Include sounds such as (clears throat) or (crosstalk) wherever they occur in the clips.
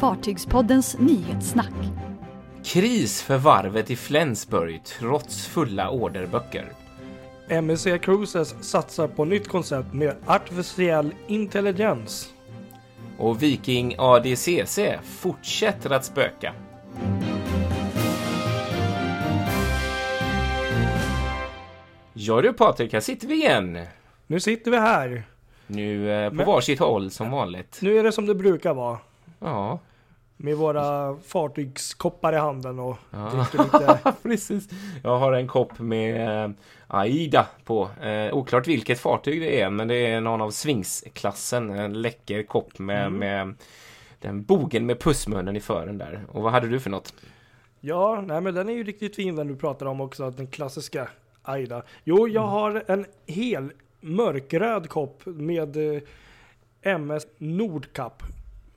Fartygspoddens nyhetssnack. Kris för varvet i Flensburg trots fulla orderböcker. MSC Cruises satsar på nytt koncept med artificiell intelligens. Och Viking ADCC fortsätter att spöka. Ja du Patrik, här sitter vi igen. Nu sitter vi här. Nu eh, på Men- varsitt håll som vanligt. Nu är det som det brukar vara. Ja, Med våra fartygskoppar i handen och Ja. dricker lite. (laughs) precis. Jag har en kopp med eh, Aida på. Eh, oklart vilket fartyg det är, men det är någon av Swingsklassen. En läcker kopp med, Mm. med den bogen med pussmunnen i fören där. Och vad hade du för något? Ja, nej men den är ju riktigt fin den du pratar om också, den klassiska Aida. Jo, jag Mm. har en hel mörkröd kopp med eh, MS Nordkapp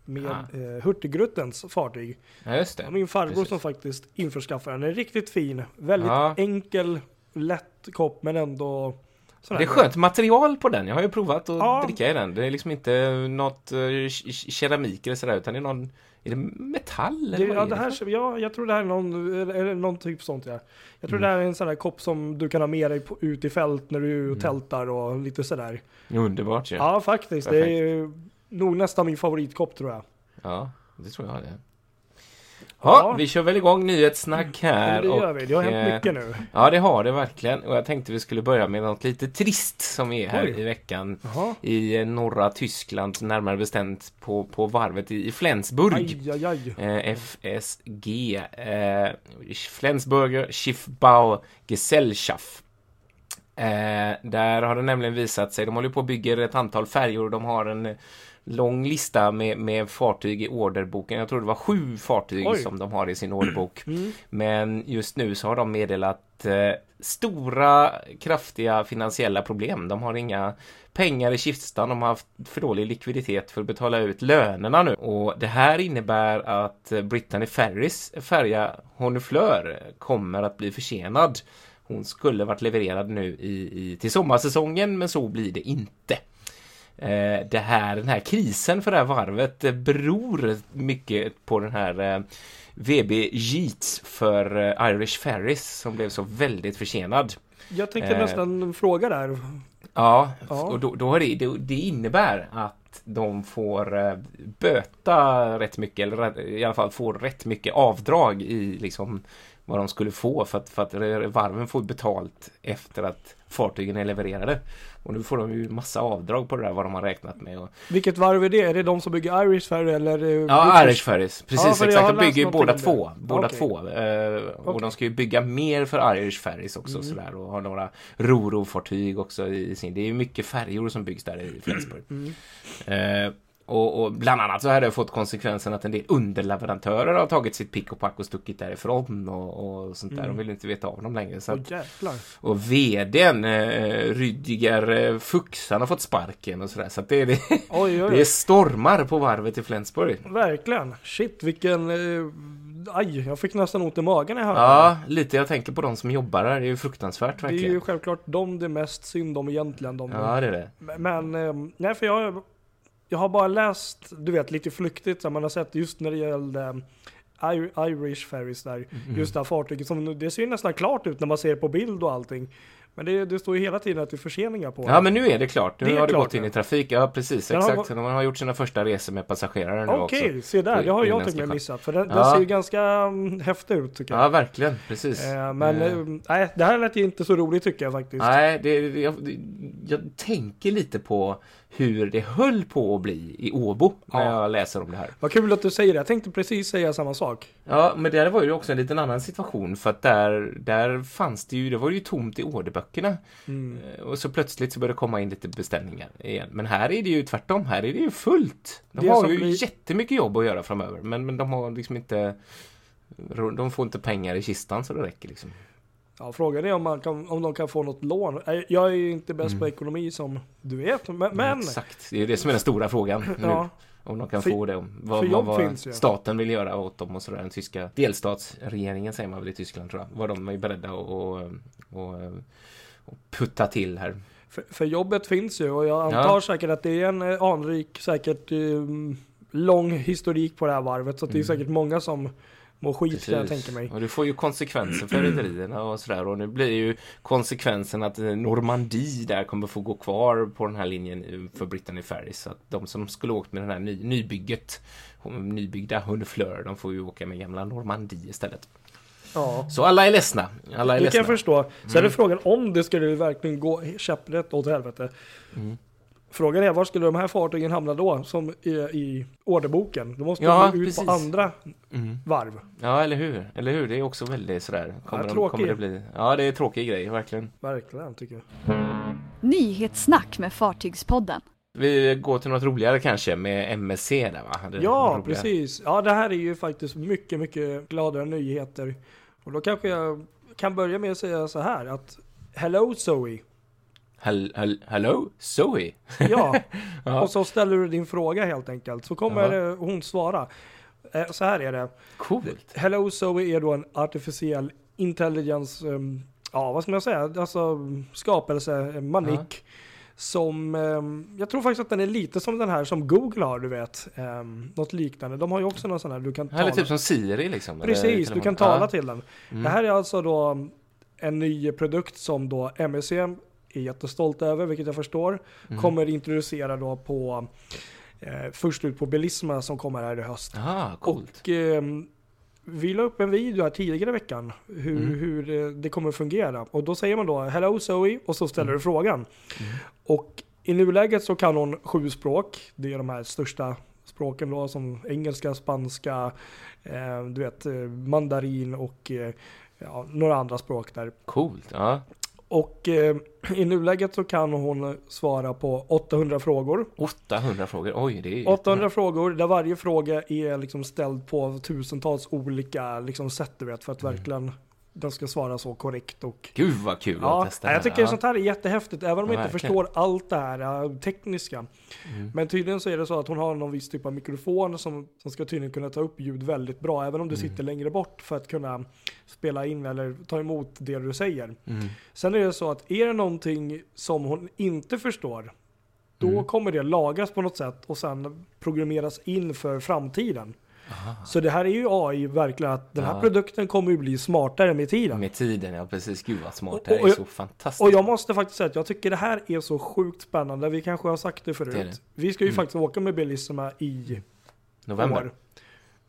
med Ah. eh, Hurtigrutens fartyg. Ja, just Det det. min farbror Precis. som faktiskt införskaffade den. Är riktigt fin. Väldigt Ja. enkel, lätt kopp men ändå Det är skönt material på den. Jag har ju provat att Ja. dricka i den. Det är liksom inte något uh, keramik eller sådär, utan det är någon... Är det metall? Det, eller vad ja, det här, för? ja, jag tror det här är någon, eller, någon typ sånt ja. Jag tror Mm. det här är en sån här kopp som du kan ha med dig på, ut i fält när du Mm. tältar och lite sådär. Underbart ju. Ja, faktiskt. Det är nog nästan min favoritkopp tror jag. Ja, det tror jag det. Ja. Ja, vi kör väl igång nyhetssnack här. Men det gör och, vi. Det har hänt eh, mycket nu. Ja, det har det verkligen. Och jag tänkte vi skulle börja med något lite trist som är här Oj. i veckan. Jaha. I eh, norra Tyskland, närmare bestämt på, på varvet i, Flensburg. Aj, aj, aj. Eh, FSG. Eh, Flensburger Schiffbau Gesellschaft. Eh, där har det nämligen visat sig, de håller på och bygger ett antal färjor, de har en lång lista med, med fartyg i orderboken. Jag tror det var sju fartyg Oj. som de har i sin orderbok. Mm. Men just nu så har de meddelat eh, stora, kraftiga finansiella problem. De har inga pengar i kistan. De har haft för dålig likviditet för att betala ut lönerna nu. Och det här innebär att eh, Brittany Ferries färja Honifleur kommer att bli försenad. Hon skulle varit levererad nu i, i, till sommarsäsongen, men så blir det inte. Eh, det här, den här krisen för det här varvet eh, beror mycket på den här eh, VB Yeats för Irish Ferries som blev så väldigt försenad. Jag tänkte nästan fråga där. Ja, Ja. och då, då det, det, det innebär att de får böta rätt mycket, eller i alla fall får rätt mycket avdrag i liksom vad de skulle få för att, för att varven får betalt efter att fartygen är levererade. Och nu får de ju massa avdrag på det där vad de har räknat med. Och, Vilket varv är det? Är det de som bygger Irish Ferry eller? eh, Ja, British? Irish Ferries. Precis, Ja, exakt. De bygger ju båda två. Båda Okej. två. Eh, och Okej. de ska ju bygga mer för Irish Ferries också Mm. sådär. Och har några Roro-fartyg också i sin. Det är ju mycket färjor som byggs där i Flensburg. Mm. Eh, och, och bland annat så har det fått konsekvensen att en del underleverantörer har tagit sitt pick och pack och stuckit därifrån och, och sånt där. Mm. De vill inte veta av dem längre. Så jäklar. och vdn, eh, Rydiger eh, Fuchs, han har fått sparken och sådär. Så att det, det, Oj, oj, (laughs) det är stormar på varvet i Flensburg. Verkligen. Shit, vilken... Eh, aj, jag fick nästan ont i magen när jag hörde Ja, lite. Jag tänker på de som jobbar där. Det är ju fruktansvärt det. Det är verkligen. ju självklart de det är mest synd om egentligen. De, Ja, det är det. Men, eh, nej för jag, jag har bara läst, du vet lite flyktigt, så man har sett just när det gällde Ir- Irish Ferries där, Mm. just det här fartyget, som, det ser ju nästan klart ut när man ser på bild och allting. Men det, det står ju hela tiden att det är förseningar på Ja, men nu är det klart. Nu Det har det gått in i trafik. Ja, precis. Den har Exakt. gått- De har gjort sina första resor med passagerare nu Okej, också. se där, det har jag med skepp. missat. För den, Ja. den ser ju ganska mm, häftig ut tycker jag. Ja, verkligen. Precis. Eh, men eh, nej, det här lät ju inte så roligt tycker jag faktiskt. Nej, det, jag, jag tänker lite på hur det höll på att bli i Åbo när Ja. jag läser om det här. Vad kul att du säger det, jag tänkte precis säga samma sak. Ja, men det var ju också en liten annan situation för att där, där fanns det ju, det var ju tomt i orderböckerna. Mm. Eh, Och så plötsligt så började det komma in lite beställningar igen. Men här är det ju tvärtom, här är det ju fullt. De Det har ju blir- jättemycket jobb att göra framöver, men, men de har liksom inte de får inte pengar i kistan så det räcker liksom. Ja, frågan är om, man kan, om de kan få något lån. Jag är ju inte bäst på ekonomi som du vet, men, men Exakt, det är det som är den stora frågan nu. ja, Om de kan För- få det. Vad, vad, vad staten vill göra åt dem och sådär. Den tyska delstatsregeringen säger man väl i Tyskland tror jag. Vad de är beredda att och, och, och putta till här. för, för jobbet finns ju och jag antar Ja. säkert att det är en eh, anrik, säkert um, lång historik på det här varvet så att det är Mm. säkert många som mår skit kan jag Precis. tänka mig. Och det får ju konsekvenser för rederierna och sådär. Och nu blir ju konsekvensen att eh, Normandie där kommer få gå kvar på den här linjen eh, för Brittany Ferries. Så att de som skulle åkt med den här ny, nybygget, nybyggda Hundefleur, de får ju åka med gamla Normandie istället. Ja. Så alla är ledsna. Alla är Det kan jag ledsna. förstå. Så är det Mm. frågan om det skulle verkligen gå käpprätt åt helvete. Mm. Frågan är var skulle de här fartygen hamna då? Som är i orderboken. De måste Ja, gå ut precis. på andra Mm. varv. Ja, eller hur? Eller hur? Det är också väldigt sådär. Kommer, de, tråkig. kommer det bli? Ja, det är tråkig grej, verkligen. Verkligen tycker jag. Nyhetssnack med Fartygspodden. Vi går till något roligare kanske med MSC där va? Det Ja, precis. Ja, det här är ju faktiskt mycket, mycket gladare nyheter. Och då kanske jag kan börja med att säga så här att Hello Zoe. Hel, hel, hello? Zoe? (laughs) Ja, och så ställer du din fråga helt enkelt. Så kommer Ja. eh, hon svara. Eh, Så här är det. Coolt. Hello Zoe är då en artificiell intelligens, um, ja vad ska man säga, alltså skapelse, en manik. Som, um, jag tror faktiskt att den är lite som den här som Google har, du vet. Um, något liknande. De har ju också någon sån här du kan Eller tala. typ som Siri liksom. eller Precis, du kan tala till den. Mm. Det här är alltså då en ny produkt som då MSC är jättestolt över, vilket jag förstår. Mm. Kommer introducera då på, eh, först ut på Bilisma som kommer här i höst. Ah, coolt. Och eh, vi la upp en video här tidigare i veckan hur, Mm. hur eh, det kommer fungera. Och då säger man då Hello Zoe och så ställer Mm. du frågan. Och i nuläget så kan hon sju språk. Det är de här största språken då som engelska, spanska, eh, du vet eh, mandarin och eh, ja, några andra språk där. Coolt. Ja. Och eh, (clears throat) i nuläget så kan hon svara på 800 frågor. 800 frågor. Oj, det är 800 frågor där varje fråga är liksom ställd på tusentals olika liksom sätt du vet för att Mm. verkligen den ska svara så korrekt och Gud vad kul Ja, att testa jag tycker ja. sånt här är jättehäftigt även om jag inte förstår allt det här äh, tekniska. Mm. Men tydligen så är det så att hon har någon viss typ av mikrofon som, som ska tydligen kunna ta upp ljud väldigt bra även om du Mm. sitter längre bort för att kunna spela in eller ta emot det du säger. Mm. Sen är det så att är det någonting som hon inte förstår då Mm. kommer det lagras på något sätt och sen programmeras in för framtiden. Aha. Så det här är ju AI verkligen att den här Ja. produkten kommer ju bli smartare med tiden. Med tiden, ja precis. Gud vad smart. Och- Det här och- är så fantastiskt. Och jag måste faktiskt säga att jag tycker det här är så sjukt spännande. Vi kanske har sagt det förut. Det det. Vi ska ju Mm. faktiskt åka med Bellissima i November. år.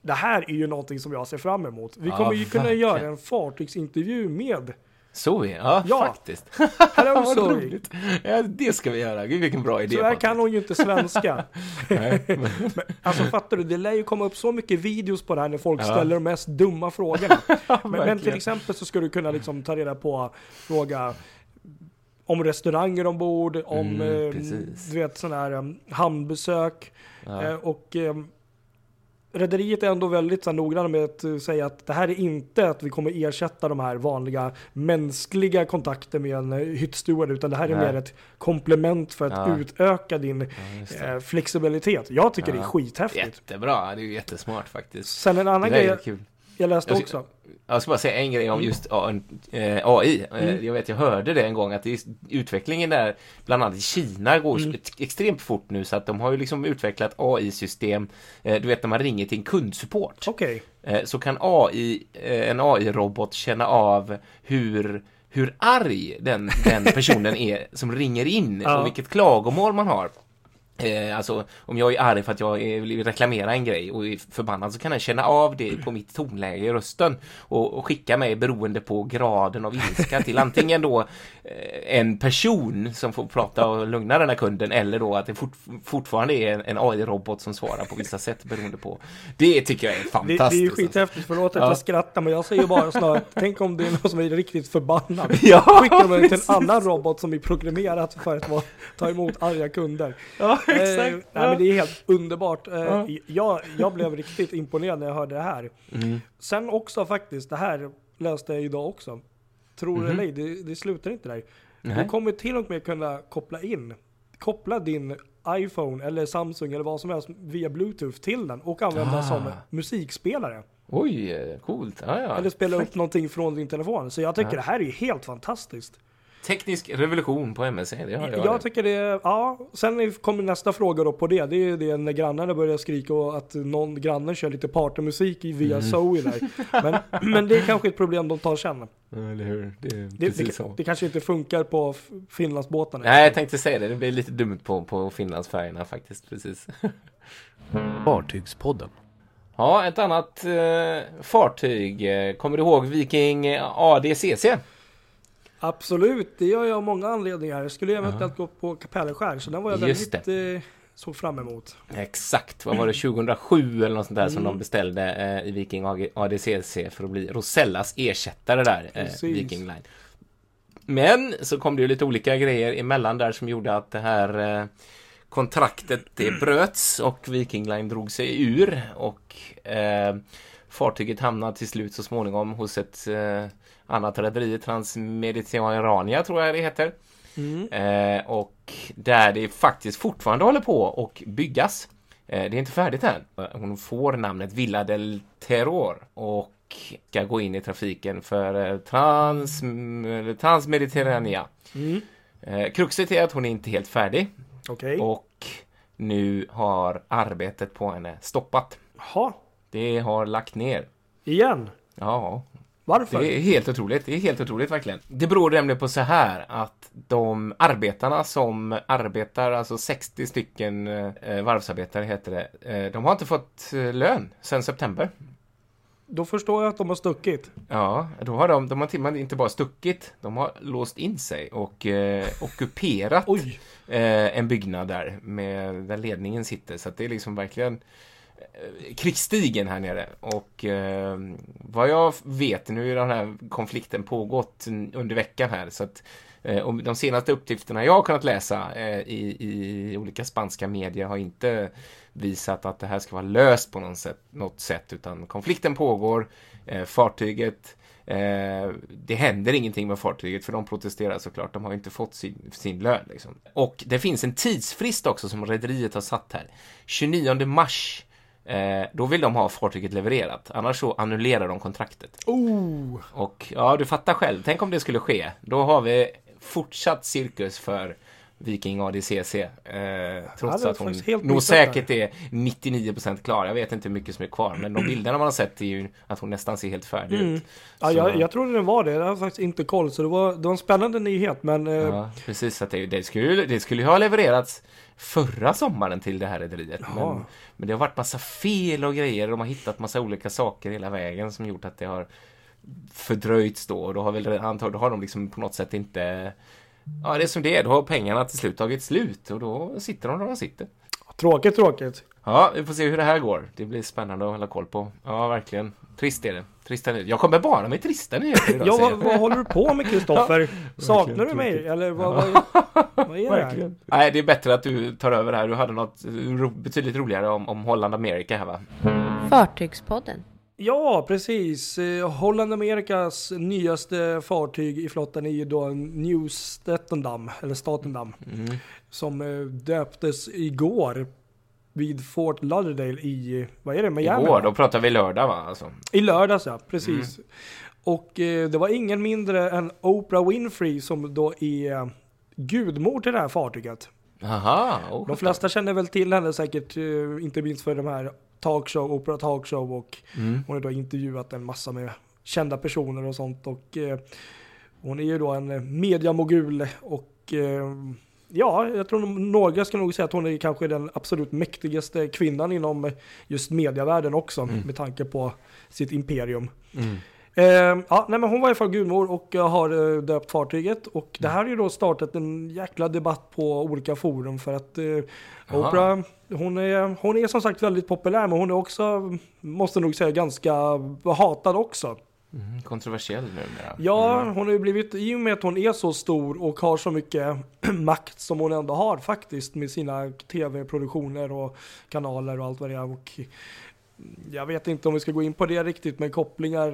Det här är ju någonting som jag ser fram emot. Vi Ja, kommer ju kunna verkligen. göra en fartygsintervju med Zoe, ja, Ja. faktiskt. (laughs) Hello (laughs) Zoe. Ja, det ska vi göra. Gud vilken bra idé. Tyvärr Patrik. kan hon ju inte svenska. (laughs) Nej, men- alltså fattar du, det lär ju komma upp så mycket videos på det här när folk Ja. ställer de mest dumma frågorna. Men, men till exempel så ska du kunna liksom ta reda på, fråga om restauranger ombord, om Mm, eh, du vet sådana här um, hamnbesök. Ja. Eh, och eh, Rederiet är ändå väldigt så här, noggranna med att eh, säga att det här är inte att vi kommer ersätta de här vanliga mänskliga kontakter med en eh, hyttsteward utan det här är Nej. mer ett komplement för att Ja. utöka din Ja, eh, flexibilitet. Jag tycker det är Ja. skithäftigt. Jättebra, det är ju jättesmart faktiskt. Sen en annan grej kul. Jag läste Jag också. Jag ska bara säga en grej om just A- eh, AI. Eh, Mm. Jag vet, jag hörde det en gång att utvecklingen där, bland annat i Kina, går Mm. ex- extremt fort nu så att de har ju liksom utvecklat AI-system. Eh, Du vet när man ringer till en kundsupport eh, så kan AI, en AI-robot känna av hur hur arg den, den personen (laughs) är som ringer in Ja. och vilket klagomål man har. Eh, alltså om jag är arg för att jag vill reklamera en grej och är förbannad så kan den känna av det på mitt tonläge i rösten och, och skicka mig beroende på graden av ilska till antingen då eh, en person som får prata och lugna den här kunden eller då att det fort, fortfarande är en, en AI-robot som svarar på vissa sätt beroende på. Det tycker jag är Det, det fantastiskt. är ju skithäftigt, förlåt att Ja. jag skrattar men jag säger bara snarare, tänk om det är någon som är riktigt förbannad. (laughs) Ja, Skickar de ut precis. en annan robot som är programmerad för att ta emot arga kunder. Ja, (laughs) Eh, exakt. nej, men det är helt underbart. Eh, Ja. jag, jag blev riktigt imponerad när jag hörde det här. Mm. Sen också faktiskt, det här läste jag idag också. Tror Mhm. eller ej, det, det slutar inte där. Du Nej. kommer till och med kunna koppla in, koppla din iPhone eller Samsung eller vad som helst via Bluetooth till den och använda Ah. som musikspelare. Oj, eh, coolt. Ja, ja. Eller spela upp någonting från din telefon. Så jag tycker Ja. det här är helt fantastiskt. Teknisk revolution på MSC, det har jag. Jag tycker det, ja. Sen kommer nästa fråga då på det. Det är ju det när grannarna börjar skrika och att någon granne kör lite partymusik i via Mm. Zoe där. Men, men det är kanske ett problem de tar sen. Eller hur? Det är Det, precis det, så. det kanske inte funkar på Finlandsbåtarna. Nej, jag tänkte säga det. Det blir lite dumt på, på Finlandsfärjorna faktiskt. Precis. (laughs) Fartygspodden. Ja, ett annat eh, fartyg. Eh, Kommer du ihåg Viking ADCC? Absolut, det gör jag av många anledningar. Jag skulle eventuellt gå på Kapellskär, så den var jag Just väldigt eh, såg fram emot. Exakt, vad var det (clears throat) 2007 eller något sånt där som Mm. de beställde eh, i Viking ADCC för att bli Rosellas ersättare där, eh. Viking Line. Men så kom det ju lite olika grejer emellan där som gjorde att det här eh, kontraktet det (clears throat) bröts och Viking Line drog sig ur och eh, fartyget hamnade till slut så småningom hos ett annat rederi, Transmediterranea tror jag det heter. Mm. Eh, och där det faktiskt fortfarande håller på och byggas. Eh, det är inte färdigt än. Hon får namnet Villa del Terror och ska gå in i trafiken för eh, Trans, eller Transmediterranea. Mm. Eh, kruxet är att hon är inte helt färdig Okej. och nu har arbetet på henne stoppat. Jaha, Det har lagt ner. igen. Ja, Varför? Det är helt otroligt. Det är helt otroligt verkligen. Det beror nämligen på så här att de arbetarna som arbetar, alltså 60 stycken eh, varvsarbetare heter det, eh, de har inte fått eh, lön sedan september. Då förstår jag att de har stuckit. Ja, då har de, de har till och med inte bara stuckit, de har låst in sig och eh, ockuperat (laughs) eh, en byggnad där med, där ledningen sitter. Så att det är liksom verkligen Eh, krigsstigen här nere. Och eh, vad jag vet, nu är den här konflikten pågått under veckan här. Så att, eh, och de senaste uppgifterna jag har kunnat läsa eh, i, i olika spanska medier har inte visat att det här ska vara löst på något sätt, något sätt utan konflikten pågår, eh, fartyget Eh, det händer ingenting med fartyget för de protesterar såklart. De har ju inte fått sin, sin lön. Liksom. Och det finns en tidsfrist också som rederiet har satt här. 29 mars. Eh, då vill de ha fartyget levererat. Annars så annullerar de kontraktet. oh, Och ja, du fattar själv. Tänk om det skulle ske. Då har vi fortsatt cirkus för Viking ADCC. Eh, trots att hon nog säkert är 99% klar. Jag vet inte hur mycket som är kvar. Men de (clears throat) bilderna man har sett är ju att hon nästan ser helt färdig Mm. ut. ja, Så- jag, jag trodde det var det. Jag har faktiskt inte koll. Så det var, det var en spännande nyhet. Men eh, Ja, precis. Att det, det, skulle, det skulle ha levererats förra sommaren till det här rederiet. Jaha. Men, men det har varit massa fel och grejer. De har hittat massa olika saker hela vägen som gjort att det har fördröjts då. Och då har väl antagligen då har de liksom på något sätt inte Ja, det är som det är. Då har pengarna till slut tagit slut och då sitter de där de sitter. tråkigt, tråkigt. Ja, vi får se hur det här går. Det blir spännande att hålla koll på. Ja, verkligen. Trist är det. Trista nyheter. Jag kommer bara med trista nyheter idag. (laughs) Ja, vad, vad håller du på med Kristoffer? (laughs) Saknar du mig? tråkigt. Eller vad, vad, vad är det här? (laughs) Nej, det är bättre att du tar över här. Du hade något ro, betydligt roligare om, om Holland Amerika här va? Fartygspodden. Ja, precis. Eh, Holland Amerikas nyaste fartyg i flottan är ju då New Statendam, eller Statendam, Mm. som eh, döptes igår vid Fort Lauderdale i, vad är det, Miami? Igår, då pratar vi lördag va? Alltså. I lördags ja, precis. Mm. Och eh, det var ingen mindre än Oprah Winfrey som då är eh, gudmor till det här fartyget. Aha, oh, De flesta känner väl till henne säkert, eh, inte minst för de här talkshow, Oprah talkshow och Mm. hon har då intervjuat en massa med kända personer och sånt och eh, hon är ju då en eh, mediamogul och eh, ja, jag tror några ska nog säga att hon är kanske den absolut mäktigaste kvinnan inom just mediavärlden också med tanke på sitt imperium. Mm. Eh, ja, nej, men hon var i alla fall gudmor och eh, har eh, döpt fartyget och det här har ju då startat en jäkla debatt på olika forum för att eh. Oprah, hon är, hon är som sagt väldigt populär men hon är också, måste nog säga, ganska hatad också. Mm, kontroversiell numera. Ja, Mm. hon har ju blivit, i och med att hon är så stor och har så mycket (clears throat) makt som hon ändå har faktiskt med sina tv-produktioner och kanaler och allt vad det är. Och jag vet inte om vi ska gå in på det riktigt med kopplingar,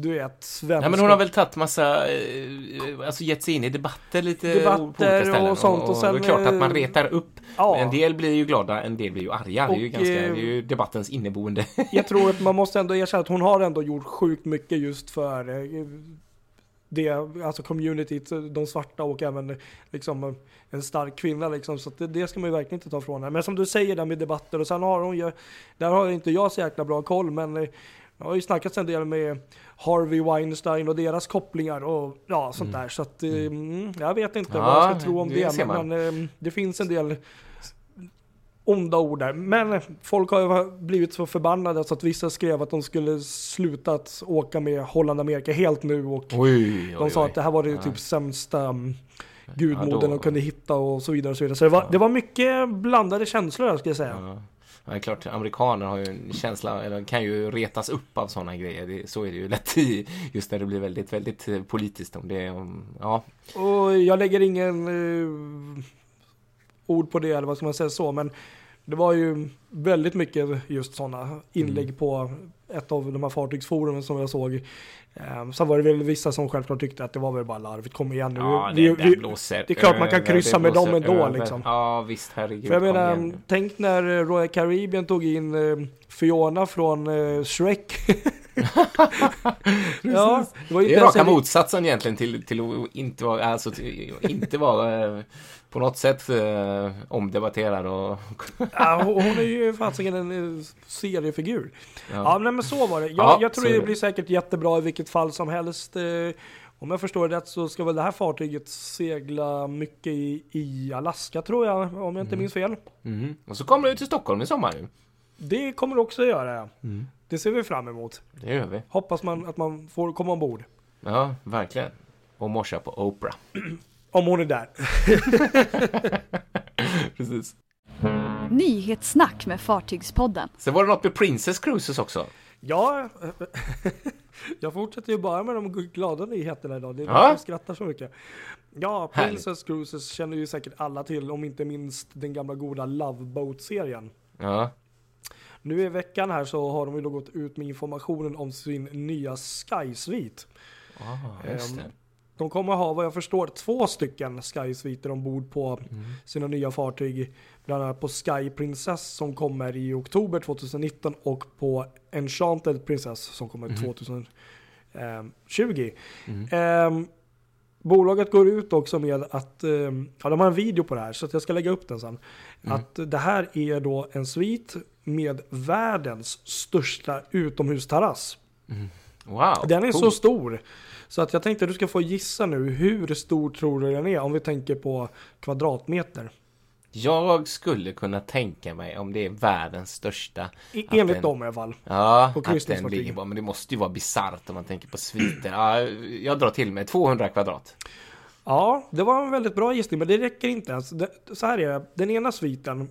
du vet, svenska. Ja, men hon har väl tagit massa, eh, alltså gett sig in i debatter lite Debatter på olika ställen. och sånt, och sen, det är klart att man eh, retar upp. Ja. En del blir ju glada, en del blir ju arga. det är ju, Och, ganska, eh, det är ju debattens inneboende. (laughs) Jag tror att man måste ändå erkänna att hon har ändå gjort sjukt mycket just för eh, det, alltså communityt, de svarta och även liksom en stark kvinna liksom. Så det, det ska man ju verkligen inte ta från henne. Men som du säger där med debatter och sen har hon ju, där har inte jag så jäkla bra koll men eh, jag har ju snackats en del med Harvey Weinstein och deras kopplingar och ja, sånt där. Så att mm, jag vet inte Ja, vad jag ska tro om det det. man. Men eh, det finns en del onda ord där. Men folk har blivit så förbannade så att vissa skrev att de skulle sluta att åka med Holland Amerika helt nu och Oj, oj, de sa oj. att det här var det Ja. typ sämsta Ja, gudmodern då- de kunde hitta och så vidare. Och så vidare. så det, var, det var mycket blandade känslor jag ska jag säga. Ja. Ja, det är klart, amerikaner har ju en känsla, eller kan ju retas upp av sådana grejer. Det, så är det ju lätt i, just när det blir väldigt, väldigt eh, politiskt om det. Om, ja, Och jag lägger ingen eh, ord på det eller vad ska man säga så. Men det var ju väldigt mycket just sådana inlägg Mm. på ett av de här fartygsforumen som jag såg. Eh, sen var det väl vissa som självklart tyckte att det var väl bara larvigt. Kom igen nu. ja Vi- det, vi- blåser det är klart man kan kryssa med dem ändå, över. liksom. Ja, visst, herregud. För jag menar, igen tänk när eh, Royal Caribbean tog in eh, Fiona från eh, Shrek. (laughs) ja, det var ju Det är raka en- motsatsen egentligen till, till att inte vara, alltså, till, inte vara på något sätt eh, omdebatterad och... (laughs) Ja, hon är ju fasiken en eh, seriefigur. Ja, Ja. men så var det. Jag, Ja, jag tror det det. blir säkert jättebra i vilket fall som helst. Eh, Om jag förstår det rätt så ska väl det här fartyget segla mycket i, i Alaska tror jag, om jag inte minns fel. Mhm. Och så kommer du till Stockholm i sommar nu. Det kommer det också göra. ja. Mm. Det ser vi fram emot. Det gör vi. Hoppas man att man får komma ombord. Ja, verkligen. Och morsa på Oprah. (clears throat) Om hon är där. (laughs) Precis. Nyhetssnack med Fartygspodden. Sen var det något med Princess Cruises också. Ja, (laughs) jag fortsätter ju bara med de glada nyheterna idag. Det är Ja. jag skrattar så mycket. Ja, Härligt. Princess Cruises känner ju säkert alla till, om inte minst den gamla goda Love Boat-serien. Ja. Nu i veckan här så har de ju då gått ut med informationen om sin nya Sky Suite. Ah, just det. De kommer ha, vad jag förstår, två stycken Sky Suiter ombord på Mm. sina nya fartyg. Bland annat på Sky Princess som kommer i oktober 2019 och på Enchanted Princess som kommer Mhm. 2020. Mm. Ehm, bolaget går ut också med att, ehm, ja de har en video på det här så jag ska lägga upp den sen. Mm. Att det här är då en svit med världens största utomhusterrass. Wow. Den är så coolt. stor. Så att jag tänkte att du ska få gissa nu, hur stor tror du den är om vi tänker på kvadratmeter? Jag skulle kunna tänka mig om det är världens största. I, Att enligt den- dem i alla fall. Ja, att den ligger på. Men det måste ju vara bisarrt om man tänker på sviten. Ja, jag drar till med 200 kvadrat. Ja, det var en väldigt bra gissning, men det räcker inte ens. Det, så här är det, den ena sviten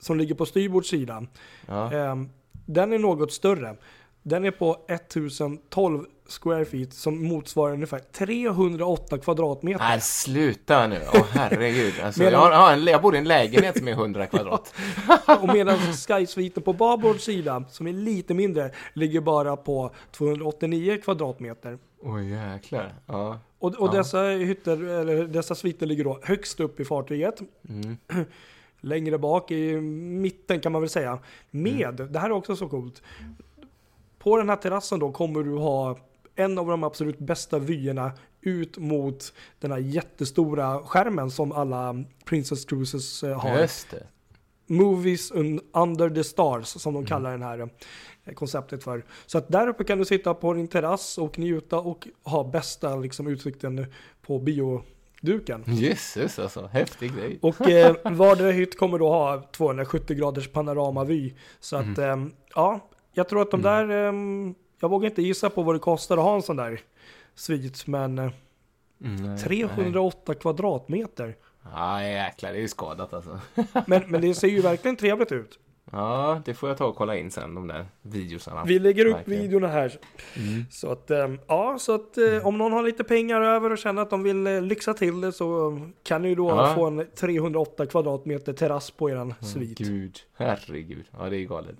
som ligger på styrbords sida, Ja. ehm, den är något större. Den är på 1012 square feet som motsvarar ungefär 308 kvadratmeter. Nej, sluta nu. Åh herregud. (laughs) Alltså, Medan- jag, har, en, jag bor i en lägenhet som är 100 (laughs) kvadrat. Och medan skysviten på babord sida, som är lite mindre, ligger bara på 289 kvadratmeter. Oj jäklar. Ja. Och, och Ja. dessa hytter, eller dessa sviter ligger då högst upp i fartyget. Mm. (clears throat) Längre bak i mitten kan man väl säga. Med, Mm. det här är också så coolt. På den här terrassen då kommer du ha en av de absolut bästa vyerna ut mot den här jättestora skärmen som alla Princess Cruises eh, har. Just det. Movies un- under the stars som Mm. de kallar den här eh, konceptet för. Så att där uppe kan du sitta på din terrass och njuta och ha bästa liksom, utsikten på bioduken. Jösses alltså. Häftig grej. Och eh, (laughs) vardera hytt kommer då ha 270 graders panoramavy. Så att eh, ja, jag tror att de där, eh, jag vågar inte gissa på vad det kostar att ha en sån där svit, men eh, Mm, nej, nej. 308 kvadratmeter. Ja jäklar, det är ju skadat alltså. Men, men det ser ju verkligen trevligt ut. Ja, det får jag ta och kolla in sen, de där videosarna. Vi lägger upp Verkligen. videorna här. Mm. Så att, eh, ja, så att eh, om någon har lite pengar över och känner att de vill eh, lyxa till det så kan ni då Ja. få en 308 kvadratmeter terrass på eran svit. Gud, herregud. Ja, det är galet.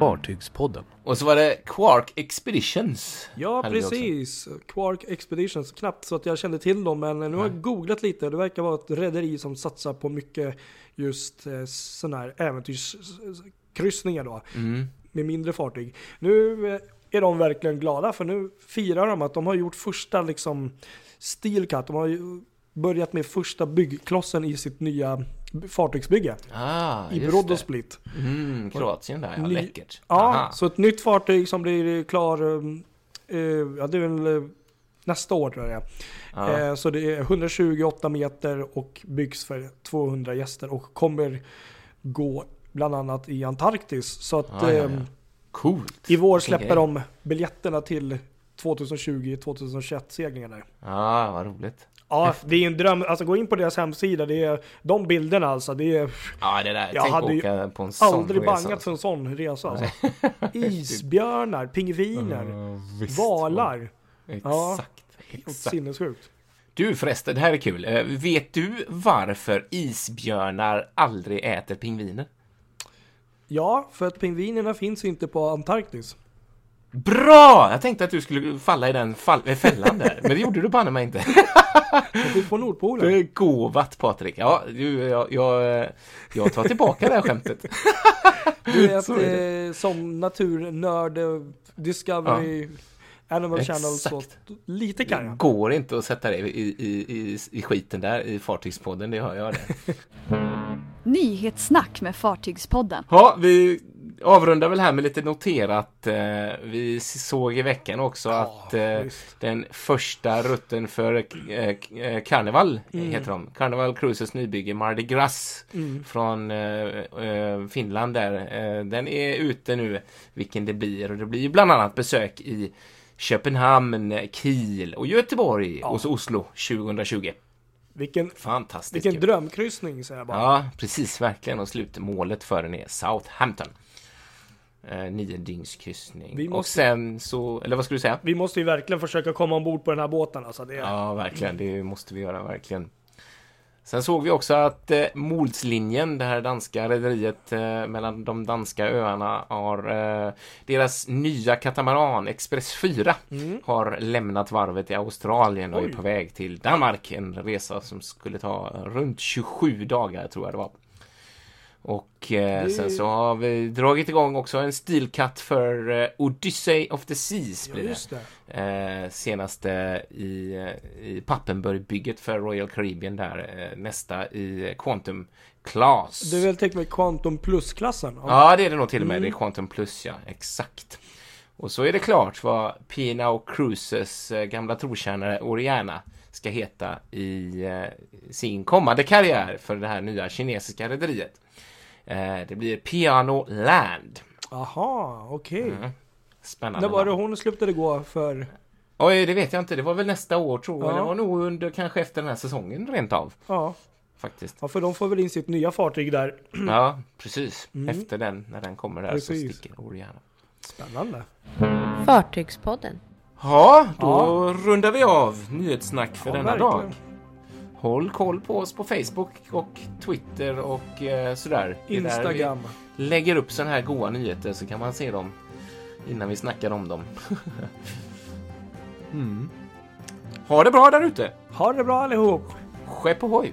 Fartygspodden. Och så var det Quark Expeditions. Ja, precis. Quark Expeditions. Knappt så att jag kände till dem, men nu har jag googlat lite. Det verkar vara ett rederi som satsar på mycket just eh, sådana här äventyrskryssningar då. Mm. Med mindre fartyg. Nu eh, är de verkligen glada för nu firar de att de har gjort första liksom steel cut. De har ju börjat med första byggklossen i sitt nya fartygsbygge Ah, i just Brodd det. och Split. Mm, Kroatien där, ja. Läckert. Ja, Aha. så ett nytt fartyg som blir klar, um, eh, ja det är väl eh, nästa år tror jag det är. Eh, Så det är 128 meter och byggs för 200 gäster och kommer gå bland annat i Antarktis. Så att Ja, ja, ja. ehm, Coolt. i vår släpper de biljetterna till 2020-2021 seglingarna. Ja, vad roligt. Ja, det är en dröm. Alltså gå in på deras hemsida. Det är de bilderna alltså. Det är Ja, det där. Jag Tänk hade ju på en sån aldrig resa, bangat för en sån resa alltså. (laughs) Isbjörnar, pingviner, visst. valar. Exakt. Ja. Exakt. sinnessjukt. Du förresten, det här är kul. Eh, Vet du varför isbjörnar aldrig äter pingviner? Ja, för att pingvinerna finns inte på Antarktis. Bra! Jag tänkte att du skulle falla i den fall- eh, fällan där, men det gjorde du banne mig inte. Finns på Nordpolen. Begåvat Patrik. Ja, du, jag, jag, jag tar tillbaka det här skämtet. Du vet, (laughs) är eh, som naturnörd, eh, Discovery, Animal Channel, så Exakt. lite kan Det går inte att sätta dig i, i, i, i skiten där i Fartygspodden, det hör jag det. (laughs) Nyhetssnack med Fartygspodden. Ja, vi avrundar väl här med lite noterat. Eh, vi såg i veckan också att eh, visst. den första rutten för eh, eh, Carnival Mm. heter de. Carnival Cruises nybygge Mardi Gras Mm. från Finland där. Den är ute nu, vilken det blir. Och det blir bland annat besök i Köpenhamn, Kiel och Göteborg Ja. och så Oslo 2020. Vilken, Fantastiskt vilken drömkryssning säger jag bara. Ja, precis, verkligen. Och slutmålet för den är Southampton. Eh, nio dygns kryssning. Vi Och måste- sen så, eller vad skulle du säga? Vi måste ju verkligen försöka komma ombord på den här båten alltså. Det Ja, verkligen. Det måste vi göra, verkligen. Sen såg vi också att eh, Molslinjen, det här danska rederiet eh, mellan de danska öarna, har eh, deras nya katamaran Express 4 Mm. har lämnat varvet i Australien och Oj. är på väg till Danmark. En resa som skulle ta runt 27 dagar tror jag det var. Och eh, Det- sen så har vi dragit igång också en stilkatt för eh, Odyssey of the Seas. Ja, Blir just det. Eh, senaste i, eh, i Pappenburg-bygget för Royal Caribbean där. Eh, nästa i Quantum Class. Du är väl tänkt med Quantum Plus-klassen? Ja, det är det nog till och med. Mm. Det är Quantum Plus, ja. Exakt. Och så är det klart vad P&O Cruises eh, gamla trotjänare Oriana ska heta i eh, sin kommande karriär för det här nya kinesiska rederiet. Eh, det blir Piano Land. Aha, okej. Mm. Spännande. När var det hon slutade gå för? Oj, det vet jag inte. Det var väl nästa år tror jag. Ja. Det var nog under kanske efter den här säsongen rent av. Ja. Faktiskt. ja, för de får väl in sitt nya fartyg där. Ja, precis. Mm. Efter den, när den kommer där Precis. så sticker Oriana. Spännande. Fartygspodden. Ja, då Ja. rundar vi av nyhetssnack för Ja, denna verkligen. dag. Håll koll på oss på Facebook och Twitter och eh, sådär. Där Instagram. Vi lägger upp sådana här goa nyheter så kan man se dem innan vi snackar om dem. (laughs) mm. Ha det bra där ute! Ha det bra allihop. Skepp ohoj!